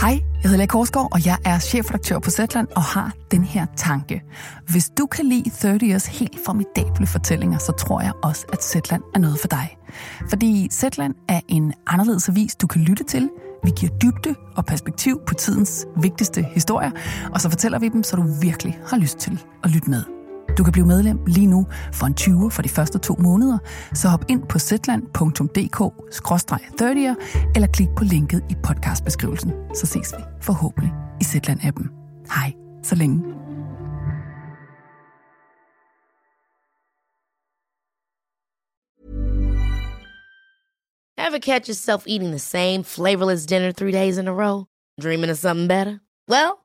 Hej, jeg hedder Lea Korsgaard, og jeg er chefredaktør på Zetland og har den her tanke. Hvis du kan lide 30 Years helt formidable fortællinger, så tror jeg også, at Zetland er noget for dig. Fordi Zetland er en anderledes avis, du kan lytte til. Vi giver dybde og perspektiv på tidens vigtigste historier, og så fortæller vi dem, så du virkelig har lyst til at lytte med. Du kan blive medlem lige nu for en 20 for de første to måneder, så hop ind på zetland.dk-30'er eller klik på linket i podcastbeskrivelsen. Så ses vi forhåbentlig i Zetland-appen. Hej, så længe. Ever catch yourself eating the same flavorless dinner three days in a row? Dreaming of something better? Well,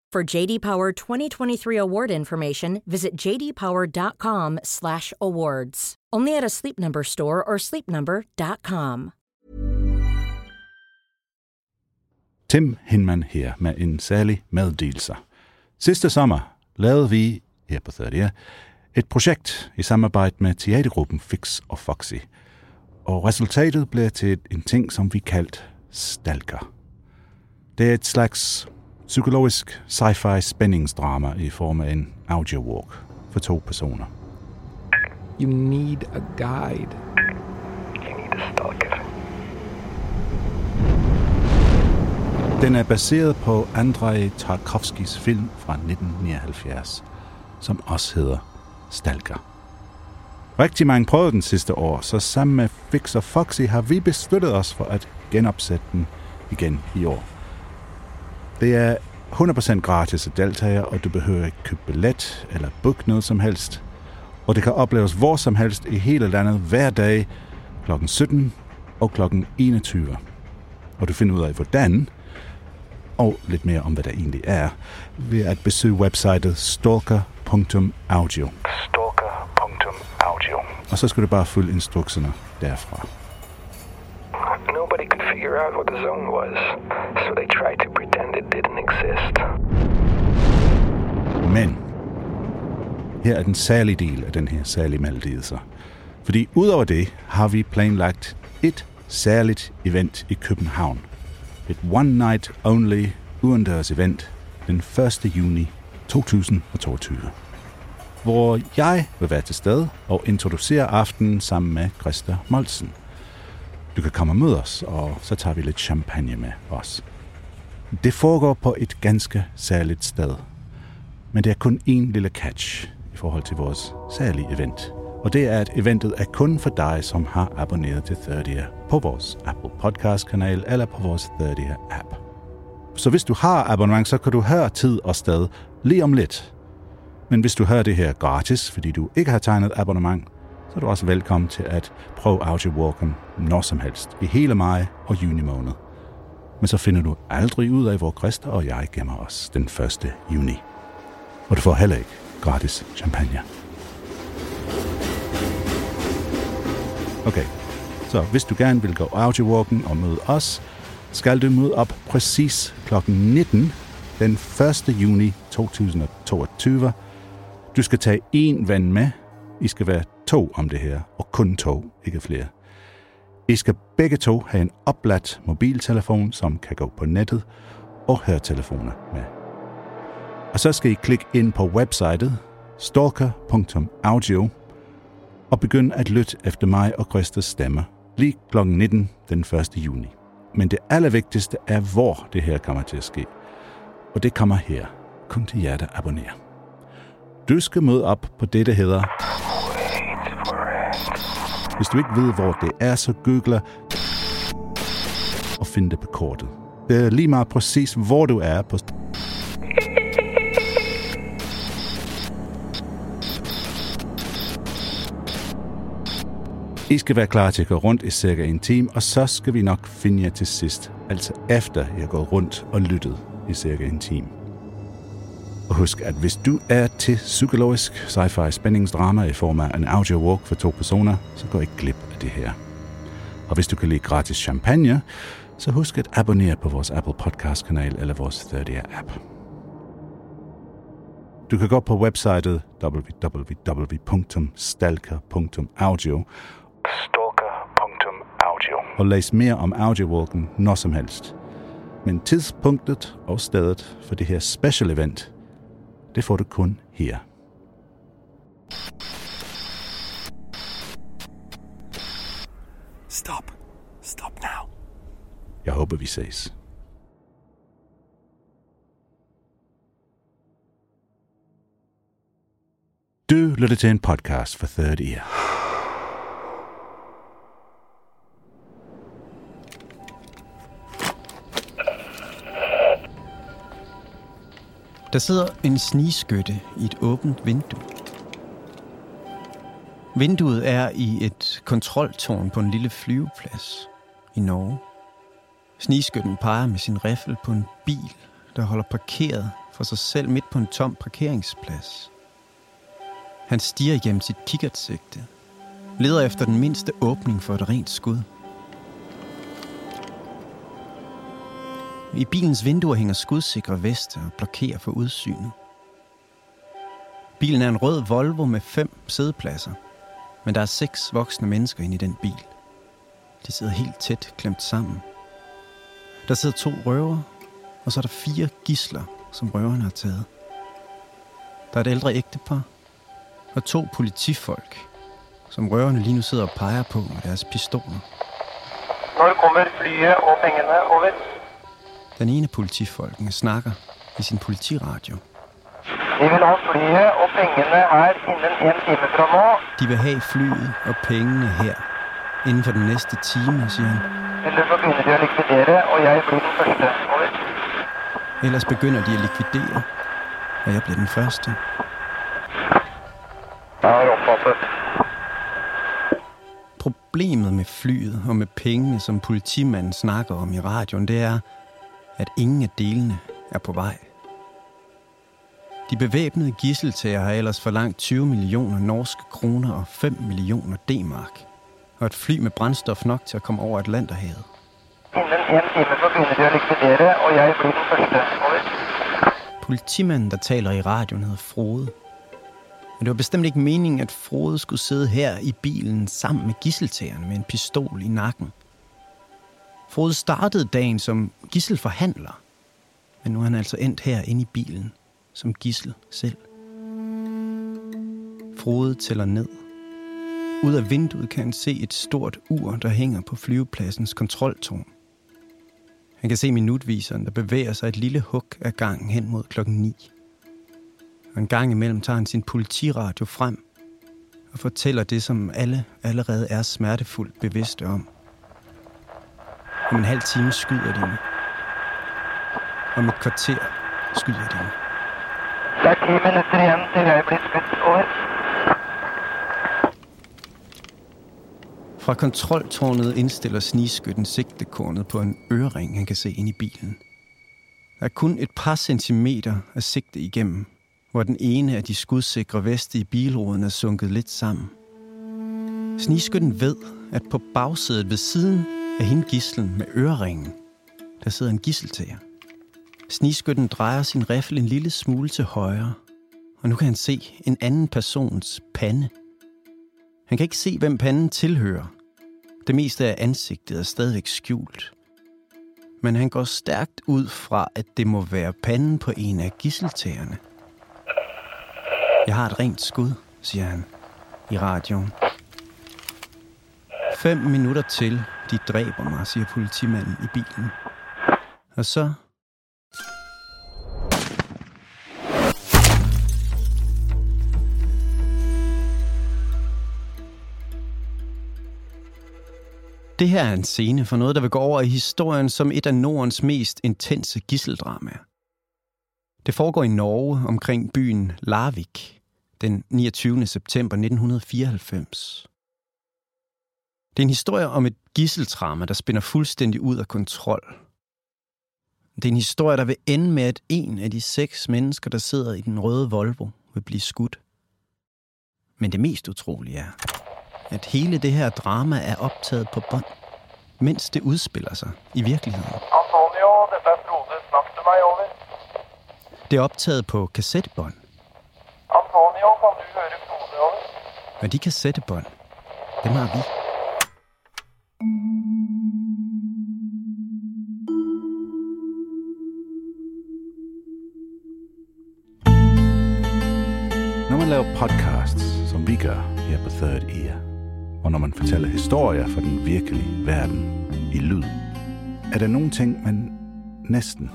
For JD Power 2023 award information, visit jdpower.com/awards. Only at a Sleep Number store or sleepnumber.com. Tim Hinman her med en særlig meddelelse. Sidste sommer lavede vi her på 30 et projekt i samarbejde med teatergruppen Fix og Foxy. Og resultatet blev til en ting, som vi kaldt Stalker. Det er et slags psykologisk sci-fi spændingsdrama i form af en audiowalk for to personer. You need a guide. You need a stalker. Den er baseret på Andrei Tarkovskis film fra 1979, som også hedder Stalker. Rigtig mange prøvede den sidste år, så sammen med Fix og Foxy har vi besluttet os for at genopsætte den igen i år. Det er 100% gratis at deltage, og du behøver ikke købe billet eller book noget som helst. Og det kan opleves hvor som helst i hele landet hver dag kl. 17 og kl. 21. Og du finder ud af, hvordan, og lidt mere om, hvad der egentlig er, ved at besøge websitet stalker.audio. Stalker.audio. Og så skal du bare følge instrukserne derfra. Nobody could figure out what the zone was, so they tried to pretend it didn't exist. Men her er den særlige del af den her særlige meddelelse. Fordi udover det har vi planlagt et særligt event i København. Et one night only uendørs event den 1. juni 2022. Hvor jeg vil være til stede og introducere aftenen sammen med Christa Molsen. Du kan komme og møde os, og så tager vi lidt champagne med os. Det foregår på et ganske særligt sted. Men det er kun én lille catch i forhold til vores særlige event. Og det er, at eventet er kun for dig, som har abonneret til 30 på vores Apple Podcast-kanal eller på vores 30 app. Så hvis du har abonnement, så kan du høre tid og sted lige om lidt. Men hvis du hører det her gratis, fordi du ikke har tegnet abonnement, så er du også velkommen til at prøve Audiowalken når som helst i hele maj og juni måned. Men så finder du aldrig ud af, hvor Christa og jeg gemmer os den 1. juni. Og du får heller ikke gratis champagne. Okay, så hvis du gerne vil gå audiowalken og møde os, skal du møde op præcis kl. 19 den 1. juni 2022. Du skal tage en ven med. I skal være to om det her, og kun to, ikke flere. I skal begge to have en opladt mobiltelefon, som kan gå på nettet, og høretelefoner med. Og så skal I klikke ind på websitet stalker.audio og begynde at lytte efter mig og Christas stemmer lige kl. 19 den 1. juni. Men det allervigtigste er, hvor det her kommer til at ske. Og det kommer her. Kun til jer, der abonnerer. Du skal møde op på det, der hedder... Hvis du ikke ved, hvor det er, så googler og find det på kortet. Det er lige meget præcis, hvor du er på I skal være klar til at gå rundt i cirka en time, og så skal vi nok finde jer til sidst, altså efter jeg går rundt og lyttet i cirka en time. Og husk, at hvis du er til psykologisk sci-fi spændingsdrama i form af en audio walk for to personer, så gå ikke glip af det her. Og hvis du kan lide gratis champagne, så husk at abonnere på vores Apple Podcast kanal eller vores 30 app. Du kan gå på websitet www.stalker.audio Stalker.audio. og læs mere om audiowalken når som helst. Men tidspunktet og stedet for det her special event, det får du kun her. Stop. Stop now. Jeg håber, vi ses. Du lytter til en podcast for Third Ear. Der sidder en snigskytte i et åbent vindue. Vinduet er i et kontroltårn på en lille flyveplads i Norge. Snigskytten peger med sin riffel på en bil, der holder parkeret for sig selv midt på en tom parkeringsplads. Han stiger gennem sit kikkertsigte, leder efter den mindste åbning for et rent skud. I bilens vinduer hænger skudsikre veste og blokerer for udsynet. Bilen er en rød Volvo med fem sædepladser, men der er seks voksne mennesker inde i den bil. De sidder helt tæt klemt sammen. Der sidder to røver, og så er der fire gisler, som røverne har taget. Der er et ældre ægtepar, og to politifolk, som røverne lige nu sidder og peger på med deres pistoler. Når kommer flyet og pengene over? Den ene af politifolkene snakker i sin politiradio. Vi vil ha flyet og pengene her inden en time fra nå. De vil have flyet og pengene her inden for den næste time, siger han. Eller så begynner de å likvidere, og jeg blir den første. Over. Ellers begynder de at likvidere, og jeg bliver den første. Jeg har oppfattet. Problemet med flyet og med pengene, som politimanden snakker om i radioen, det er, at ingen af delene er på vej. De bevæbnede gisseltager har ellers forlangt 20 millioner norske kroner og 5 millioner D-mark. Og et fly med brændstof nok til at komme over Atlanterhavet. Inden en time så begynner de at likvidere, og jeg bliver den første. Over. Politimanden, der taler i radioen, hedder Frode. Men det var bestemt ikke meningen, at Frode skulle sidde her i bilen sammen med gisseltagerne med en pistol i nakken. Frode startede dagen som gisselforhandler, men nu er han altså endt her inde i bilen som gissel selv. Frode tæller ned. Ud af vinduet kan han se et stort ur, der hænger på flyvepladsens kontroltårn. Han kan se minutviseren, der bevæger sig et lille hug af gangen hen mod klokken 9. Og en gang imellem tager han sin politiradio frem og fortæller det, som alle allerede er smertefuldt bevidste om. Om en halv time skyder de mig. Om et kvarter skyder de mig. Det er ti minutter igjen til skutt. Over. Fra kontroltårnet indstiller snigskytten sigtekornet på en ørering, han kan se ind i bilen. Der er kun et par centimeter at sigte igennem, hvor den ene af de skudsikre veste i bilruden er sunket lidt sammen. Snigskytten ved, at på bagsædet ved siden af hende gislen med øreringen, der sidder en gisseltager. Snigskytten drejer sin riffel en lille smule til højre, og nu kan han se en anden persons pande. Han kan ikke se, hvem panden tilhører. Det meste af ansigtet er stadigvæk skjult. Men han går stærkt ud fra, at det må være panden på en af gisseltagerne. Jeg har et rent skud, siger han i radioen. Fem minutter til, de dræber mig, siger politimanden i bilen. Og så... Det her er en scene for noget, der vil gå over i historien som et af Nordens mest intense gisseldramaer. Det foregår i Norge omkring byen Larvik den 29. september 1994. Det er en historie om et gisseldrama, der spænder fuldstændig ud af kontrol. Det er en historie, der vil ende med, at en af de seks mennesker, der sidder i den røde Volvo, vil blive skudt. Men det mest utrolige er, at hele det her drama er optaget på bånd, mens det udspiller sig i virkeligheden. Antonio, dette er Frode. Snakk til meg, over. Det er optaget på kassettebånd, Antonio, kan du høre Frode, over? og de kassettebånd, dem har vi. Lave podcasts, som vi gør her på Third Ear, og når man fortæller historier fra den virkelige verden i lyd, er der nogle ting, man næsten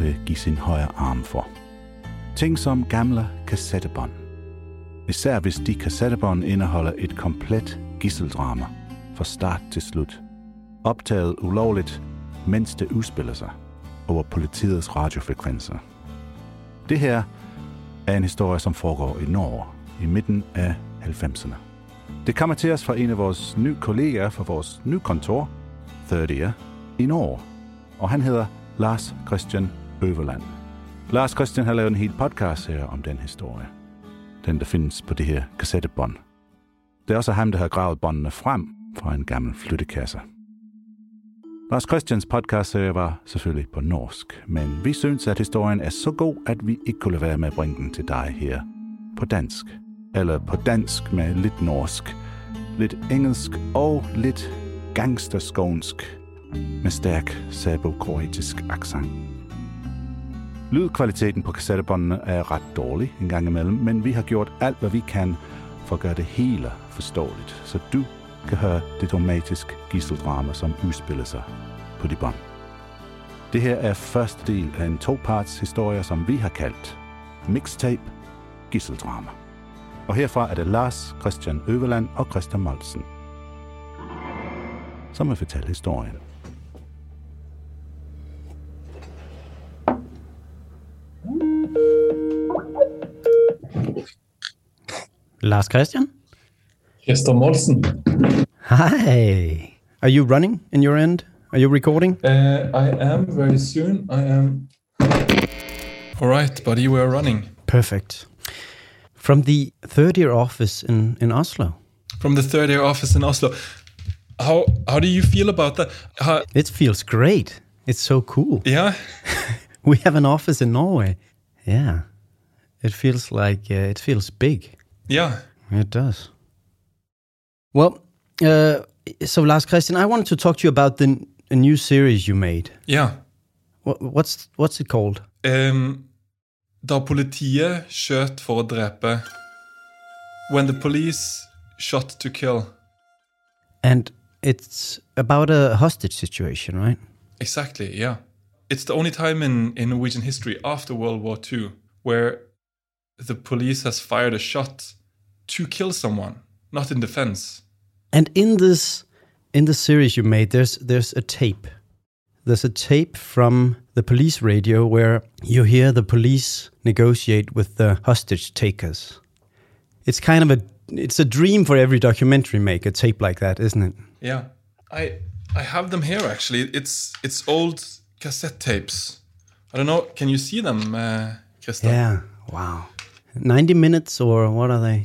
vil give sin højre arm for. Ting som gamle kassettebånd. Især hvis de kassettebånd indeholder et komplet gisseldrama fra start til slut. Optaget ulovligt, mens det udspiller sig over politiets radiofrekvenser. Det her er en historie, som foregår i Norge i midten af 90'erne. Det kommer til os fra en af vores nye kolleger fra vores nye kontor, Third Ear, i Norge. Og han hedder Lars Christian Øverland. Lars Christian har lavet en hel podcast her om den historie. Den, der findes på det her kassettebånd. Det er også ham, der har gravet båndene frem fra en gammel flyttekasse. Lars Christians podcast var selvfølgelig på norsk, men vi synes, at historien er så god, at vi ikke kunne lade være med at bringe den til dig her på dansk. Eller på dansk med lidt norsk, lidt engelsk og lidt gangsterskånsk med stærk sabokroatisk accent. Lydkvaliteten på kassettebåndene er ret dårlig en gang imellem, men vi har gjort alt, hvad vi kan for at gøre det hele forståeligt, så du kan høre det dramatiske gisseldrama, som udspiller sig på de bånd. Det her er første del af en toparts historie, som vi har kaldt Mixtape Gisseldrama. Og herfra er det Lars Christian Øverland og Christian Molsen, som vil fortælle historien. Lars Christian? Christer Molsen. Hi. Are you running in your end? Are you recording? Uh, I am very soon. I am. All right, buddy, we're running Perfect. From the third year office in, in Oslo. from the third year office in Oslo. How how do you feel about that? How, It feels great. It's so cool. yeah, We have an office in Norway. Yeah. It feels like uh, it feels big. yeah. It does. Well, uh, so last question, I wanted to talk to you about the a new series you made. Yeah. What, what's what's it called? Um, da politiet skjøt for å drepe When the police shot to kill. And it's about a hostage situation, right? Exactly, yeah. It's the only time in, in Norwegian history after World War II where the police has fired a shot to kill someone, not in defense. And in this in the series you made, there's there's a tape. There's a tape from the police radio where you hear the police negotiate with the hostage takers. It's kind of a it's a dream for every documentary maker, a tape like that, isn't it? Yeah, I I have them here actually. It's it's old cassette tapes. I don't know. Can you see them, uh, Krista? Yeah. Wow. 90 minutes or what are they?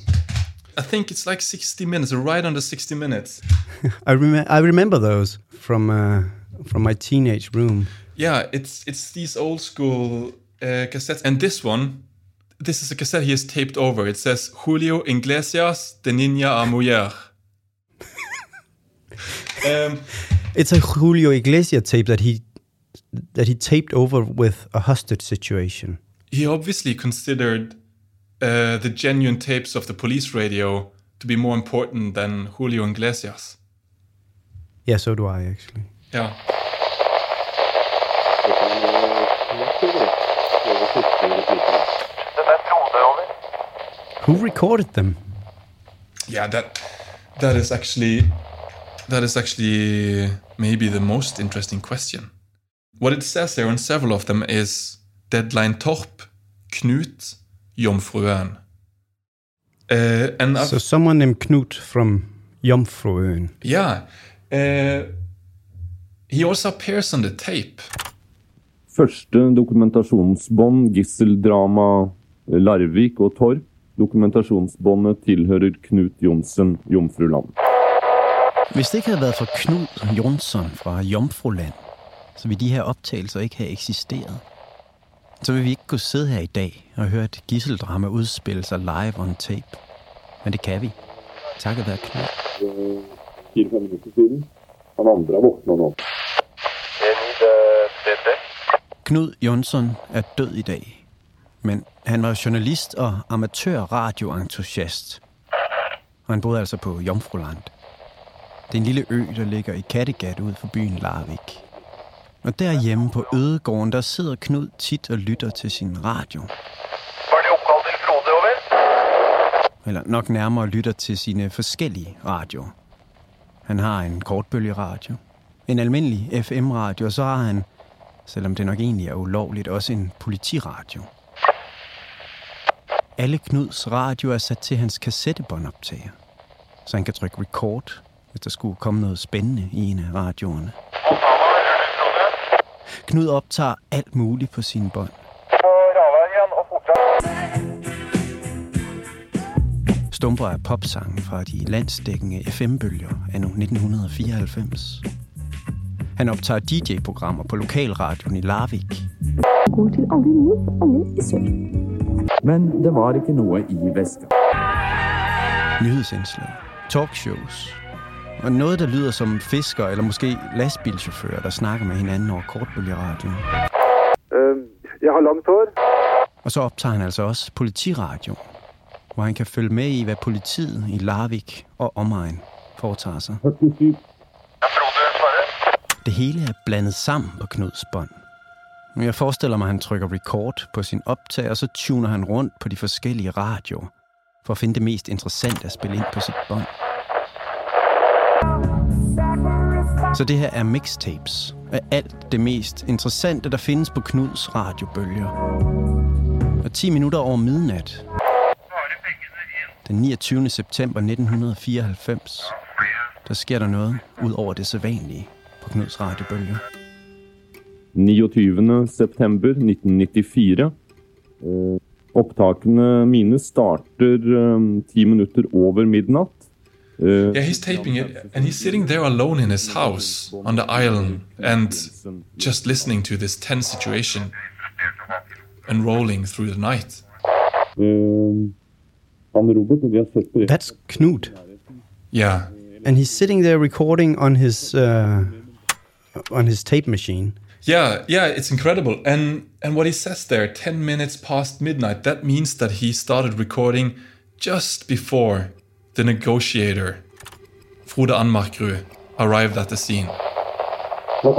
I think it's like 60 minutes, right under 60 minutes. I rem- I remember those from uh, from my teenage room. Yeah, it's it's these old school uh, cassettes, and this one, this is a cassette he has taped over. It says Julio Iglesias de Niña a Mujer. um, It's a Julio Iglesias tape that he that he taped over with a hostage situation. he obviously considered uh, the genuine tapes of the police radio to be more important than Julio Iglesias. Yeah, so do I actually. Yeah. Dette Frode, over. Who recorded them? Yeah, that that is actually that is actually maybe the most interesting question. What it says there on several of them is Deadline Torp, Knut, Jomfruön. Uh, and So someone named Knut from Jomfruøen. yeah, uh, he also appears on the tape. Første dokumentasjonsbånd, gisseldrama Larvik og Torp. Dokumentasjonsbåndet tilhører Knut Johnsen, Jomfruland. Hvis det ikke havde været for Knud Jonsson fra Jomfruland, så ville de her optagelser ikke have eksisteret. Så vil vi ikke kunne sidde her i dag og høre et gisseldrama udspille sig live on tape. Men det kan vi. Takket være Knud. Fire-fem minutter siden. Han andre er våkna nå. Knud Jonsson er død i dag. Men han var journalist og amatør radioentusiast. Og han boede altså på Jomfruland. Det er en lille ø, der ligger i Kattegat ud for byen Larvik. Og derhjemme på ødegården, der sidder Knud tit og lytter til sin radio. Var det oppkall til Frode, over? Eller nok nærmere lytter til sine forskellige radioer. Han har en kortbølgeradio, en almindelig FM-radio, og så har han, selvom det nok egentlig er ulovligt, også en politiradio. Alle Knuds radio er sat til hans kassettebåndoptager, så han kan trykke record, hvis der skulle komme noget spændende i en af radioerne. Knud optager alt muligt på sine bånd. Stumper af popsange fra de landsdækkende FM-bølger anno 1994. Han optager DJ-programmer på lokalradioen i Larvik. Men det var ikke noe i veska. Nyhedsindslag, talkshows og noget, der lyder som fisker eller måske lastbilchauffører, der snakker med hinanden over kortbølgeradioen. Jeg har langt hår. Og så optager han altså også politiradio, hvor han kan følge med i, hvad politiet i Larvik og omegn foretager sig. 47. Frode svarer. Det hele er blandet sammen på Knuds bånd. Men Jeg forestiller mig, at han trykker record på sin optag, og så tuner han rundt på de forskellige radioer, for at finde det mest interessante at spille ind på sit bånd. Så det her er mixtapes af alt det mest interessante, der findes på Knuds radiobølger. Og 10 minutter over midnat, den 29. september 1994, der sker der noget ud over det sædvanlige på Knuds radiobølger. 29. september 1994. Eh, Optakene mine starter eh, ti minutter over midnat. Eh, Yeah, he's taping it, and he's sitting there alone in his house on the island and just listening to this tense situation and rolling through the night. Han Robert, vi har sett på det. That's Knud. Yeah, And he's sitting there recording on his uh, on his tape machine. yeah, yeah. It's incredible. And and what he says there, ten minutes past midnight. That means that he started recording just before the negotiator, Frode Anmarkrud, arrived at the scene. Ja,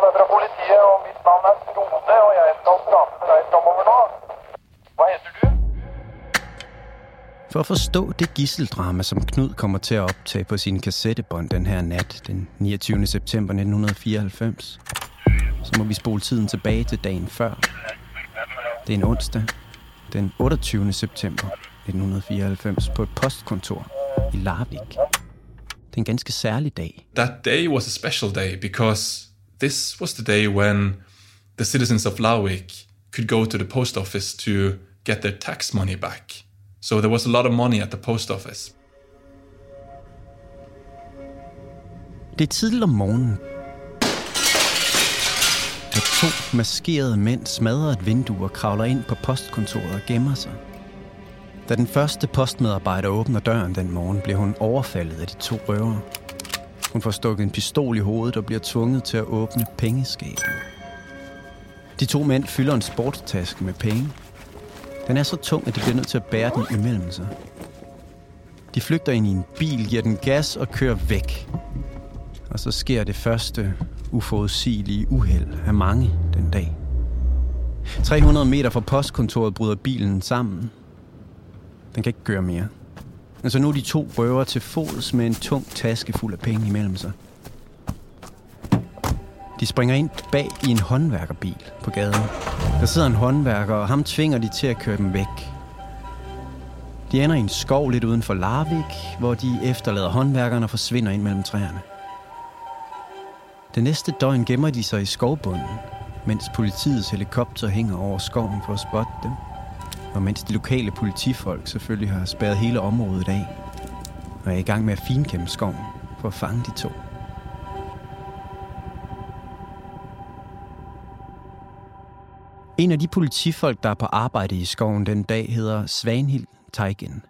det er fra politiet, og mitt navn er Frode, og jeg skal prate med deg framover nå. Hva heter du? For at forstå det gisseldrama, som Knud kommer til at optage på sin kassettebånd den her nat, den 29. september 1994, så må vi spole tiden tilbage til dagen før. Det er en onsdag, den 28. september 1994, på et postkontor i Larvik. Det er en ganske særlig dag. That day was a special day because this was the day when the citizens of Larvik could go to the post office to get their tax money back. So there was a lot of money at the post office. Det er tidligt om morgenen. To maskerede mænd smadrer et vindue og kravler ind på postkontoret og gemmer sig. Da den første postmedarbejder åbner døren den morgen, bliver hun overfaldet af de to røvere. Hun får stukket en pistol i hovedet og bliver tvunget til at åbne pengeskabet. De to mænd fylder en sportstaske med penge. Den er så tung, at de bliver nødt til at bære den imellem sig. De flygter ind i en bil, giver den gas og kører væk. Og så sker det første uforudsigelige uheld af mange den dag. 300 meter fra postkontoret bryder bilen sammen. Den kan ikke køre mere. Altså nu er de to røver til fods med en tung taske fuld af penge imellem sig. De springer ind bag i en håndværkerbil på gaden. Der sidder en håndværker, og ham tvinger de til at køre dem væk. De ender i en skov lidt uden for Larvik, hvor de efterlader håndværkerne og forsvinder ind mellem træerne. Det næste døgn gemmer de sig i skovbunden, mens politiets helikopter hænger over skoven for at spotte dem. Og mens de lokale politifolk selvfølgelig har spærret hele området af, og er i gang med at finkæmpe skoven for at fange de to. En af de politifolk, der er på arbejde i skoven den dag, hedder Svanhild Teigen.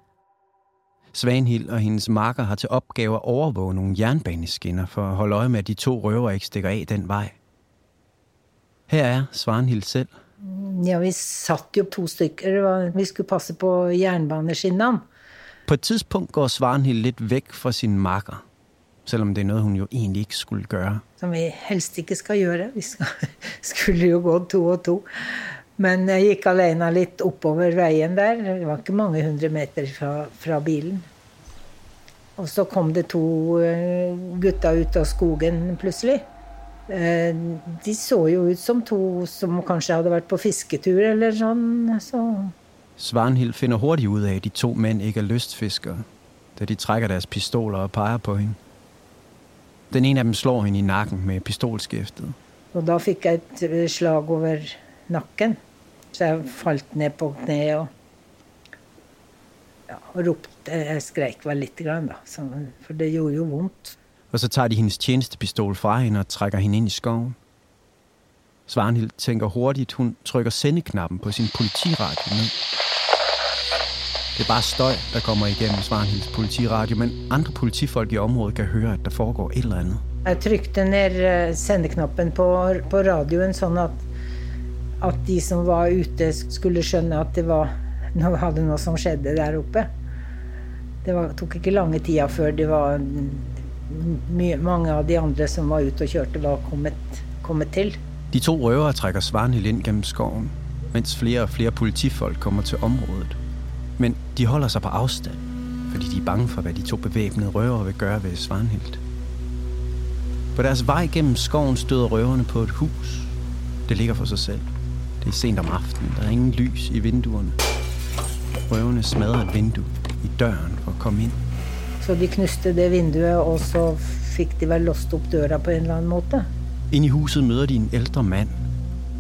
Svanhild og hendes marker har til opgave at overvåge nogle jernbaneskinner for at holde øje med, at de to røver ikke stikker af den vej. Her er Svanhild selv. Ja, vi satt jo to stykker. Vi skulle passe på jernbaneskinnene. På et tidspunkt går Svanhild lidt væk fra sin marker, selvom det er noget, hun jo egentlig ikke skulle gøre. Som vi helst ikke skal gjøre. Vi skal, skulle jo gå to og to. Men jeg gikk alene litt oppover veien der. Det var ikke mange hundre meter fra, fra bilen. Og så kom det to eh, gutta ut av skogen plutselig. Eh, De så jo ut som to som kanskje hadde vært på fisketur eller sånn. Så Svanhild finder hurtigt ud af, at de to mænd ikke er lystfiskere, da de trækker deres pistoler og peger på hende. Den ene af dem slår hende i nakken med pistolskæftet. Og da fikk jeg et eh, slag over nakken. Så jeg falt ned på kne og, ja, og ropte. Jeg skrek vel litt, grann, da, så, for det gjorde jo vondt. Og så tager de hendes tjenestepistol fra hende og trækker hende ind i skoven. Svanhild tænker hurtigt, hun trykker sendeknappen på sin politiradio ned. Det er bare støj, der kommer igennem Svanhilds politiradio, men andre politifolk i området kan høre, at der foregår et eller andet. Jeg trykte ned eh, sendeknappen på, på radioen, sånn at, at de som var ute, skulle skjønne at det var, noe, hadde noe som skjedde der oppe. Det var, tok ikke lange tida før det var my, mange av de andre som var ute og kjørte, var kommet, kommet til. De to røvere trækker Svanhild ind gennem skoven, mens flere og flere politifolk kommer til området. Men de holder sig på afstand, fordi de er bange for, hvad de to bevæbnede røvere vil gøre ved Svanhild. På deres vej gennem skoven støder røverne på et hus. Det ligger for sig selv. Det er sent om aftenen. Der er ingen lys i vinduerne. Røverne smadrer et vindue i døren for at komme ind. Så de knuste det vinduet, og så fikk de vel låst opp døra på en eller annen måte. Inde i huset møder de en ældre mand.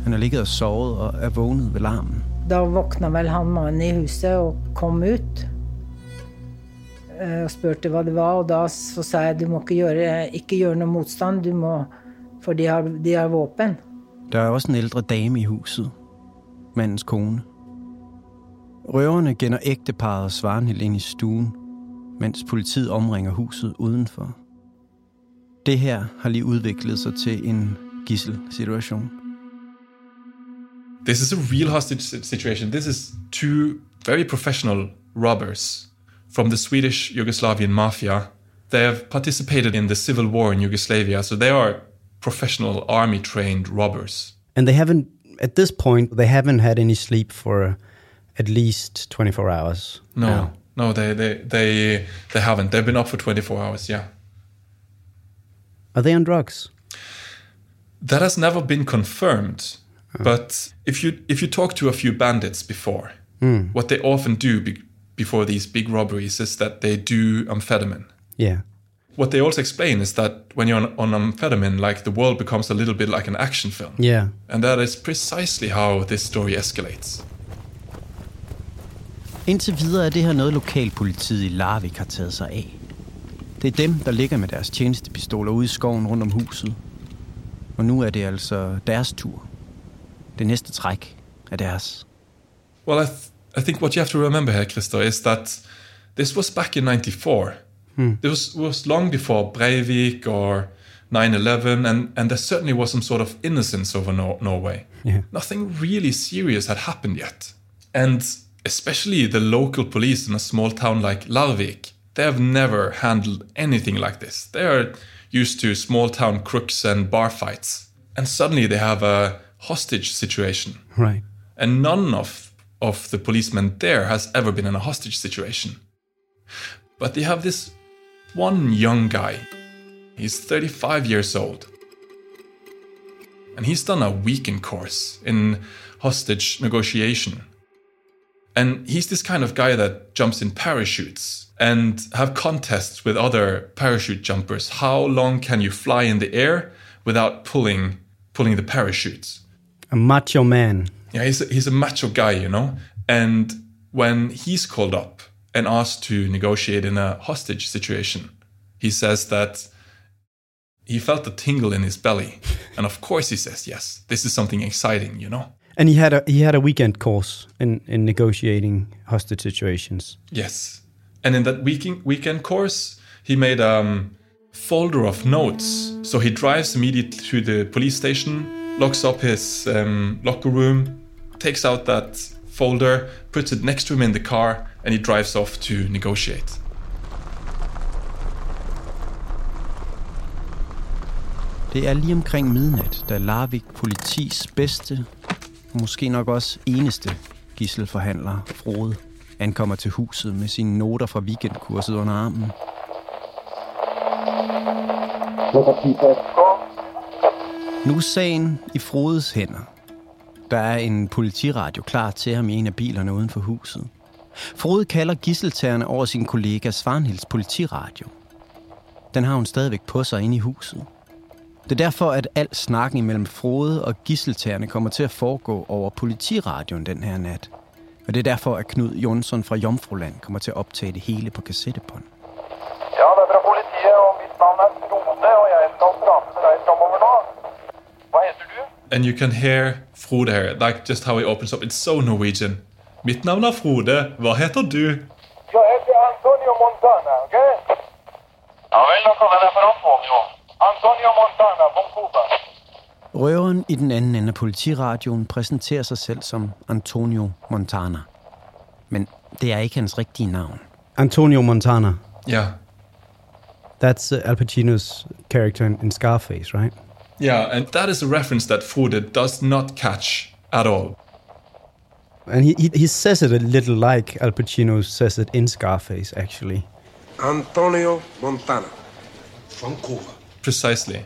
Han har ligget og sovet og er vågnet ved larmen. Da våkna vel han mannen i huset og kom ut. eh, Og spurte hva det var, og da så sa jeg du må ikke gjøre, ikke gjøre noe motstand, du må, for de har, de har våpen. Der er også en ældre dame i huset. Mandens kone. Røverne gænder ægteparet Svarnhild ind i stuen, mens politiet omringer huset udenfor. Det her har lige udviklet sig til en gisselsituation. This is a real hostage si- situation. This is two very professional robbers from the Swedish Yugoslavian mafia. They have participated in the civil war in Yugoslavia, so they are professional army trained robbers. And they haven't, at this point, they haven't had any sleep for at least 24 hours. No, now. no, they, they they they haven't. They've been up for 24 hours. Yeah, Are they on drugs? that has never been confirmed. But if you if you talk to a few bandits before, Hmm. what they often do be, before these big robberies is that they do amphetamine. Yeah. What they also explain is that when you're on, on amphetamine, like the world becomes a little bit like an action film. Yeah. And that is precisely how this story escalates. Indtil videre er det her noget lokalpolitiet i Larvik har taget sig af. Det er dem, der ligger med deres tjenestepistoler ude i skoven rundt om huset. Og nu er det altså deres tur. Det næste træk er deres. Well, I, th- I think what you have to remember here, Christo, is that this was back in 94. Hmm. This was, was long before Breivik or 9-11, and, and there certainly was some sort of innocence over Nor- Norway. Yeah. Nothing really serious had happened yet. And especially the local police in a small town like Larvik, they have never handled anything like this. They are used to small town crooks and bar fights. And suddenly they have a hostage situation Right. and none of of the policemen there has ever been in a hostage situation. But they have this one young guy. He's 35 years old. And he's done a weekend course in hostage negotiation. And he's this kind of guy that jumps in parachutes and have contests with other parachute jumpers. How long can you fly in the air without pulling pulling the parachutes? A macho man. Yeah, he's a, he's a macho guy, you know. And when he's called up and asked to negotiate in a hostage situation, he says that he felt a tingle in his belly, and of course he says yes. This is something exciting, you know. And he had a he had a weekend course in in negotiating hostage situations. Yes, and in that weekend weekend course, he made a um, folder of notes. So he drives immediately to the police station, locks up his um, locker room, takes out that folder, puts it next to him in the car, and he drives off to negotiate. Det er lige omkring midnat, da Larvik politis bedste, og måske nok også eneste gisselforhandler, Frode, ankommer til huset med sine noter fra weekendkurset under armen. Nu er sagen i Frodes hænder. Der er en politiradio klar til ham i en af bilerne uden for huset. Frode kalder gisseltagerne over sin kollega Svanhilds politiradio. Den har hun stadigvæk på sig inde i huset. Det er derfor, at al snakken imellem Frode og gisseltagerne kommer til at foregå over politiradioen den her nat. Og det er derfor, at Knud Jonsson fra Jomfruland kommer til at optage det hele på kassettebånd. Ja, det er fra politiet, og mitt navn er Frode, og jeg skal prate med deg fremover nå. Hva heter du? And you can hear Frode here, like just how he opens up. It's so Norwegian. Mitt navn er Frode. Hva heter du? Jeg heter Antonio Montana, ok? Ja vel, da kaller jeg deg for Antonio. Antonio Montana, Vancouver. Røveren i den anden ende af politiradioen præsenterer sig selv som Antonio Montana. Men det er ikke hans rigtige navn. Antonio Montana. Yeah. That's uh, Al Pacino's character in, in Scarface, right? Yeah, and that is a reference that Frode does not catch at all. And he, he he says it a little like Al Pacino says it in Scarface, actually. Antonio Montana, Vancouver. Precisely.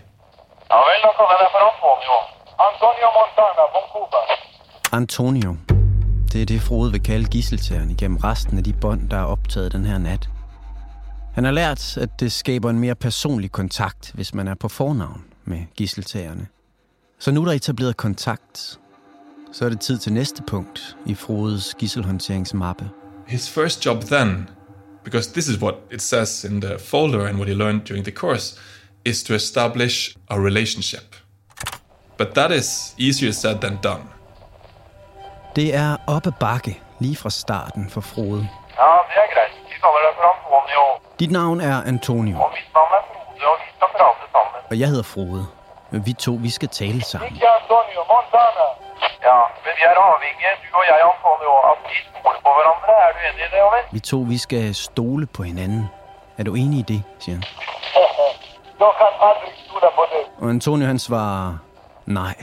Antonio Montana, Vancouver. Antonio. Det er det, Frode vil kalde gisseltageren igennem resten af de bånd, der er optaget den her nat. Han har lært, at det skaber en mere personlig kontakt, hvis man er på fornavn med gisseltagerne. Så nu er der etableret kontakt. Så er det tid til næste punkt i Frodes gisselhåndteringsmappe. His first job then, because this is what it says in the folder and what he learned during the course, is to establish a relationship. But that is easier said than done. Det er op ad bakke lige fra starten for Frode. Ja, det er greit. Vi kaller deg for Antonio. Dit navn er Antonio, Og mitt navn er Frode, og vi skal prate sammen. og jeg hedder Frode. Men vi to, vi skal tale sammen. Ikke Antonio Montana. Ja, men vi er avhengige, du og jeg, Antonio, at vi stoler på hverandre. Er du enig i det, eller? Vi to, vi skal stole på hinanden. Er du enig i det, siger han. Jeg kan aldrig stole på dig. Og Antonio han svarer, nej,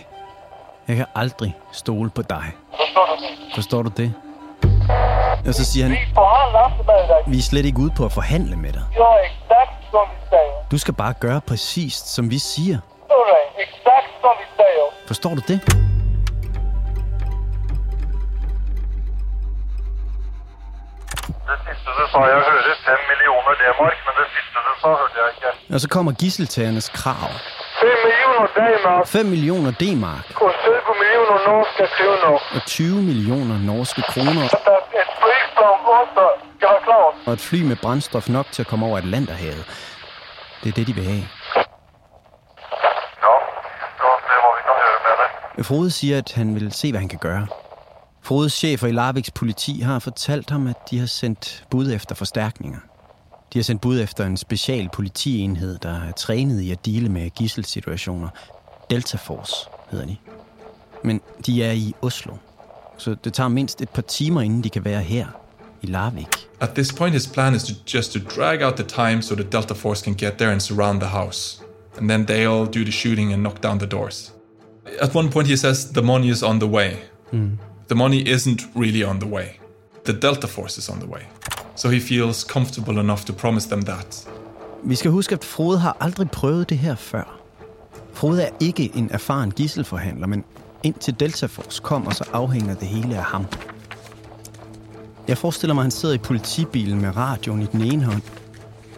jeg kan aldrig stole på dig. Forstår du det? Forstår du det? Og så siger han, Vi forhandler ikke med dig. vi er slet ikke ude på at forhandle med dig. Ja, exakt som vi siger. Du skal bare gøre præcis, som vi siger. Alright, exakt som vi siger. Forstår du det? Det siste du sa, jeg hører 5 millioner D-mark, men det siste du sa, hørte jeg ikke. Og så kommer gisseltagernes krav. 5 millioner D-mark 5 millioner D-mark og 20 millioner norske kroner. og 20 millioner norske kroner er et flygplan også skal være klart. og et fly med brændstof nok til at komme over Atlanterhavet. Det er det, de vil have. Ja, se hva vi kan gjøre med det. Frode siger, at han vil se, hvad han kan gøre. Frodes chefer i Larviks politi har fortalt ham, at de har sendt bud efter forstærkninger. De har sendt bud efter en special politienhed, der er trænet i at dele med gisselsituationer. Delta Force hedder de. Men de er i Oslo, så det tager mindst et par timer, inden de kan være her i Larvik. At this point, his plan is to just to drag out the time so the Delta Force can get there and surround the house. And then they'll do the shooting and knock down the doors. At one point, he says the money is on the way. The money isn't really on the way. The Delta Force is on the way. so he feels comfortable enough to promise them that. Vi skal huske, at Frode har aldrig prøvet det her før. Frode er ikke en erfaren gisselforhandler, men indtil Delta Force kommer, så afhænger det hele af ham. Jeg forestiller mig, at han sidder i politibilen med radioen i den ene hånd,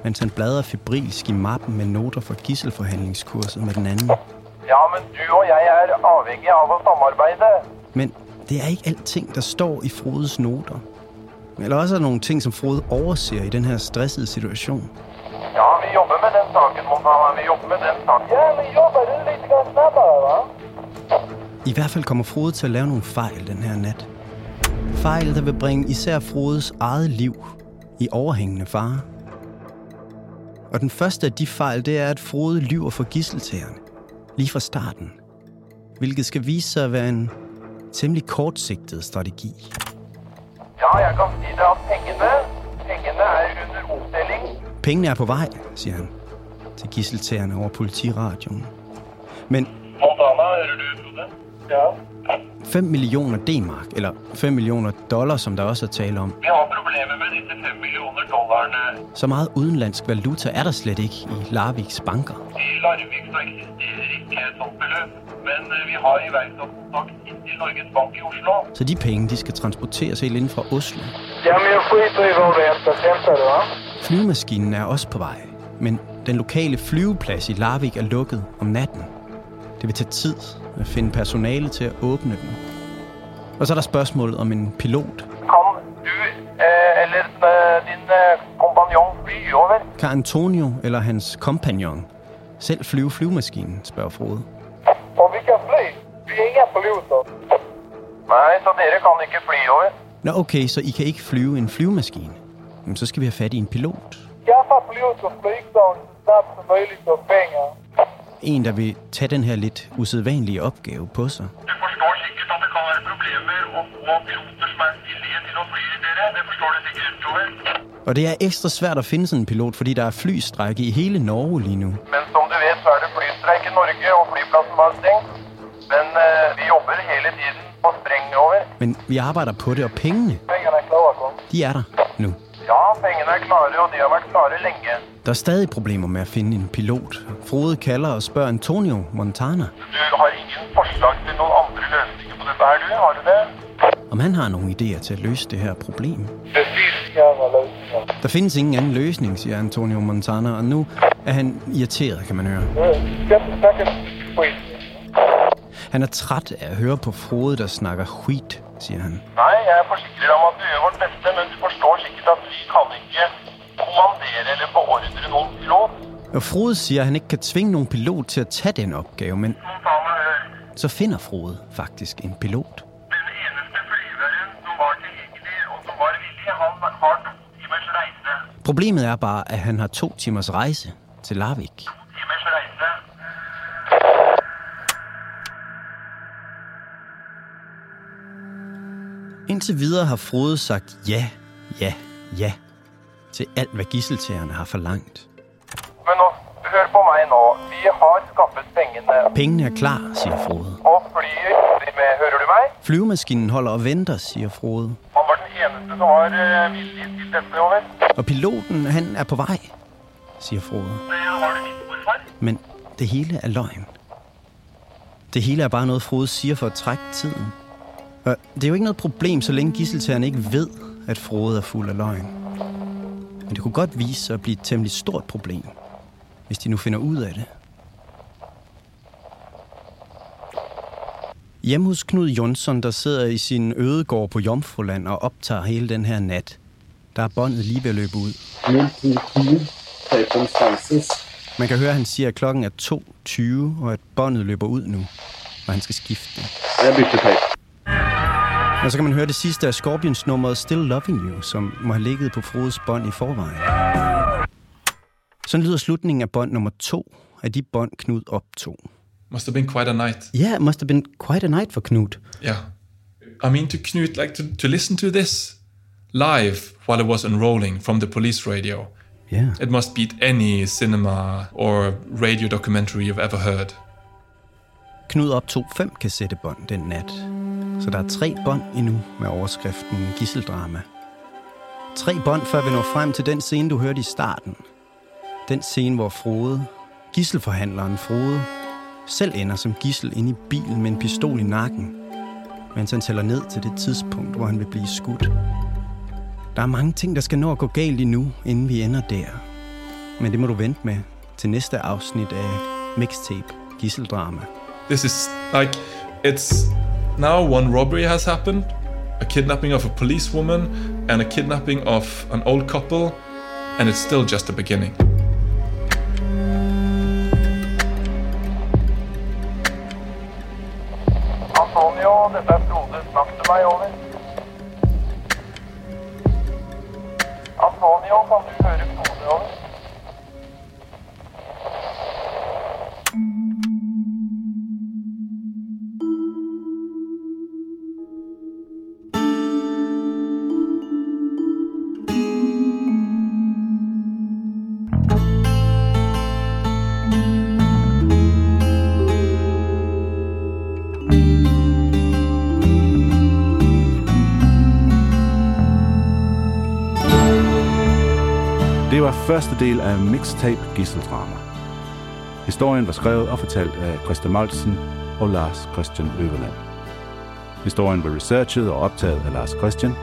mens han bladrer febrilsk i mappen med noter fra gisselforhandlingskurset med den anden. Ja, men du og jeg er afhængige av at samarbejde. Men det er ikke alting, der står i Frodes noter. Eller også er der nogle ting, som Frode overser i den her stressede situation. Ja, vi jobber med den saken, Montana. Vi jobber med den saken. Ja, men jobber du lidt snabbere, hva? I hvert fald kommer Frode til at lave nogle fejl den her nat. Fejl, der vil bringe især Frodes eget liv i overhængende fare. Og den første af de fejl, det er, at Frode lyver for gisseltagerne. Lige fra starten. Hvilket skal vise sig at være en temmelig kortsigtet strategi. Ja, jeg kan at pengene, pengene er under opdeling. Pengene er på vej, siger han til gisseltagerne over politiradioen. Men Montana, hører du, Frode? Ja. 5 millioner D-mark, eller 5 millioner dollar, som der også er tale om, Vi har problemer med disse 5 millioner dollarerne. så meget udenlandsk valuta er der slet ikke i Larviks banker. I Larvik så eksisterer ikke et sånt beløb, men eh, vi har iværksat kontakt ind til Norges Bank i Oslo. Så de penge, de skal transporteres helt inden fra Oslo. Ja, men jeg skiter i, hvad det er, du har. Flyvemaskinen er også på vej, men den lokale flyveplads i Larvik er lukket om natten. Det vil tage tid at finde personale til at åbne den. Og så er der spørgsmålet om en pilot. Kan du eh, eller eh, din eh, kompagnon fly over? Kan Antonio eller hans kompagnon selv flyve flyvemaskinen, spørger Frode. Og vi kan fly. Vi er ingen piloter. Nej, så dere kan ikke fly over. Nå okay, så I kan ikke flyve en flyvemaskine. Jamen, så skal vi have fat i en pilot. Skaffa pilot og flygstavn så snabbt som möjligt og penge. En, der vil tage den her lidt usædvanlige opgave på sig. Du forstår sikkert at det kan være problemer at få piloter som er villige til at fly dere. Det forstår du sikkert, over. Og det er ekstra svært at finde sådan en pilot, fordi der er flystrække i hele Norge lige nu. Men som du vet, så er det flystreik i Norge, og flypladsen var stengt. Men eh, vi jobber hele tiden på spreng over. Men vi arbejder på det, og pengene, er de er der nu. Ja, pengene er klare, og de har vært klare længe. Der er stadig problemer med at finde en pilot. Frode kalder og spørger Antonio Montana, Du har ingen forslag til nogle andre løsninger på dette her, du? Har du det? om han har nogle idéer til at løse det her problem. Løsninger. Der findes ingen anden løsning, siger Antonio Montana, og nu er han irriteret, kan man høre. Han er træt af at høre på Frode, der snakker skit, siger han. Nej, jeg forsikrer om at du gjør vårt bedste, men du forstår sikkert at vi kan ikke kommandere eller beordre nogen pilot. Og Frode siger, at han ikke kan tvinge nogen pilot til at tage den opgave, men så finder Frode faktisk en pilot. Problemet er bare, at han har to timers rejse til Larvik. Indtil videre har Frode sagt ja, ja, ja til alt, hvad gisseltagerne har forlangt. Men nå, hør på mig nå. Vi har skaffet pengene. Pengene er klar, siger Frode. Og flyet med, hører du mig? Flyvemaskinen holder og venter, siger Frode. Han var den eneste, som var eh, villig til dette over. Og piloten, han er på vej, siger Frode. Har? Men det hele er løgn. Det hele er bare noget, Frode siger for at trække tiden. Og det er jo ikke noget problem, så længe gisseltagerne ikke ved, at Frode er fuld af løgn. Men det kunne godt vise sig at blive et temmelig stort problem, hvis de nu finder ud af det. Hjemme hos Knud Jonsson, der sidder i sin ødegård på Jomfruland og optager hele den her nat, der er båndet lige ved at løbe ud. Man kan høre, at han siger, at klokken er 2.20, og at båndet løber ud nu, og han skal skifte det. Jeg bytter tape. Og så kan man høre det sidste af Scorpions nummeret Still Loving You, som må have ligget på Frodes bånd i forvejen. Sådan lyder slutningen af bånd nummer to af de bånd, Knud optog. Must have been quite a night. Yeah, it must have been quite a night for Knud. Yeah. I mean, to Knut, like to, to listen to this live while it was unrolling from the police radio. Yeah. It must beat any cinema or radio documentary you've ever heard. Knud optog fem kassettebånd den nat. Så der er tre bånd endnu med overskriften Gisseldrama. Tre bånd, før vi når frem til den scene, du hørte i starten. Den scene, hvor Frode, gisselforhandleren Frode, selv ender som gissel inde i bilen med en pistol i nakken, mens han tæller ned til det tidspunkt, hvor han vil blive skudt. Der er mange ting, der skal nå at gå galt endnu, inden vi ender der. Men det må du vente med til næste afsnit af Mixtape Gisseldrama. This is like, it's now one robbery has happened, a kidnapping of a policewoman, and a kidnapping of an old couple, and it's still just the beginning. Det var første del af Mixtape Gisseldrama. Historien var skrevet og fortalt af Christa Moltsen og Lars Christian Øverland. Historien var researchet og optaget af Lars Christian,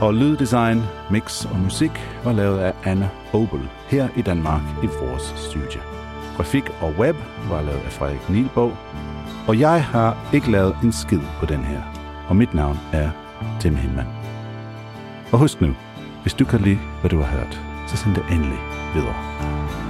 og lyddesign, mix og musik var lavet af Anna Hobel her i Danmark i vores studie. Grafik og web var lavet af Frederik Nielbog, og jeg har ikke lavet en skid på den her. Og mit navn er Tim Hinman. Og husk nu, hvis du kan lide, hvad du har hørt, så send det endelig videre.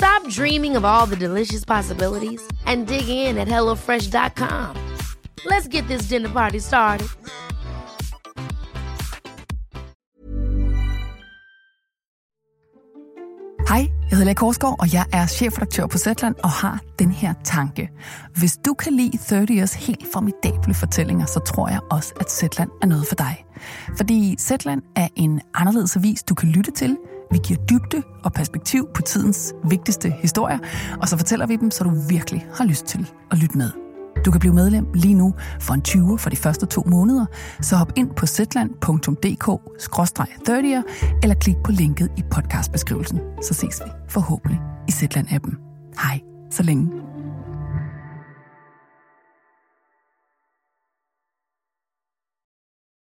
Stop dreaming of all the delicious possibilities and dig in at HelloFresh.com. Let's get this dinner party started. Hej, jeg hedder Lea Korsgaard, og jeg er chefredaktør på Zetland og har den her tanke. Hvis du kan lide 30 Years helt formidable fortællinger, så tror jeg også, at Zetland er noget for dig. Fordi Zetland er en anderledes avis, du kan lytte til. Vi giver dybde og perspektiv på tidens vigtigste historier, og så fortæller vi dem, så du virkelig har lyst til at lytte med. Du kan blive medlem lige nu for en 20 for de første to måneder, så hop ind på zetland.dk-30'er eller klik på linket i podcastbeskrivelsen, så ses vi forhåbentlig i Zetland-appen. Hej, så længe.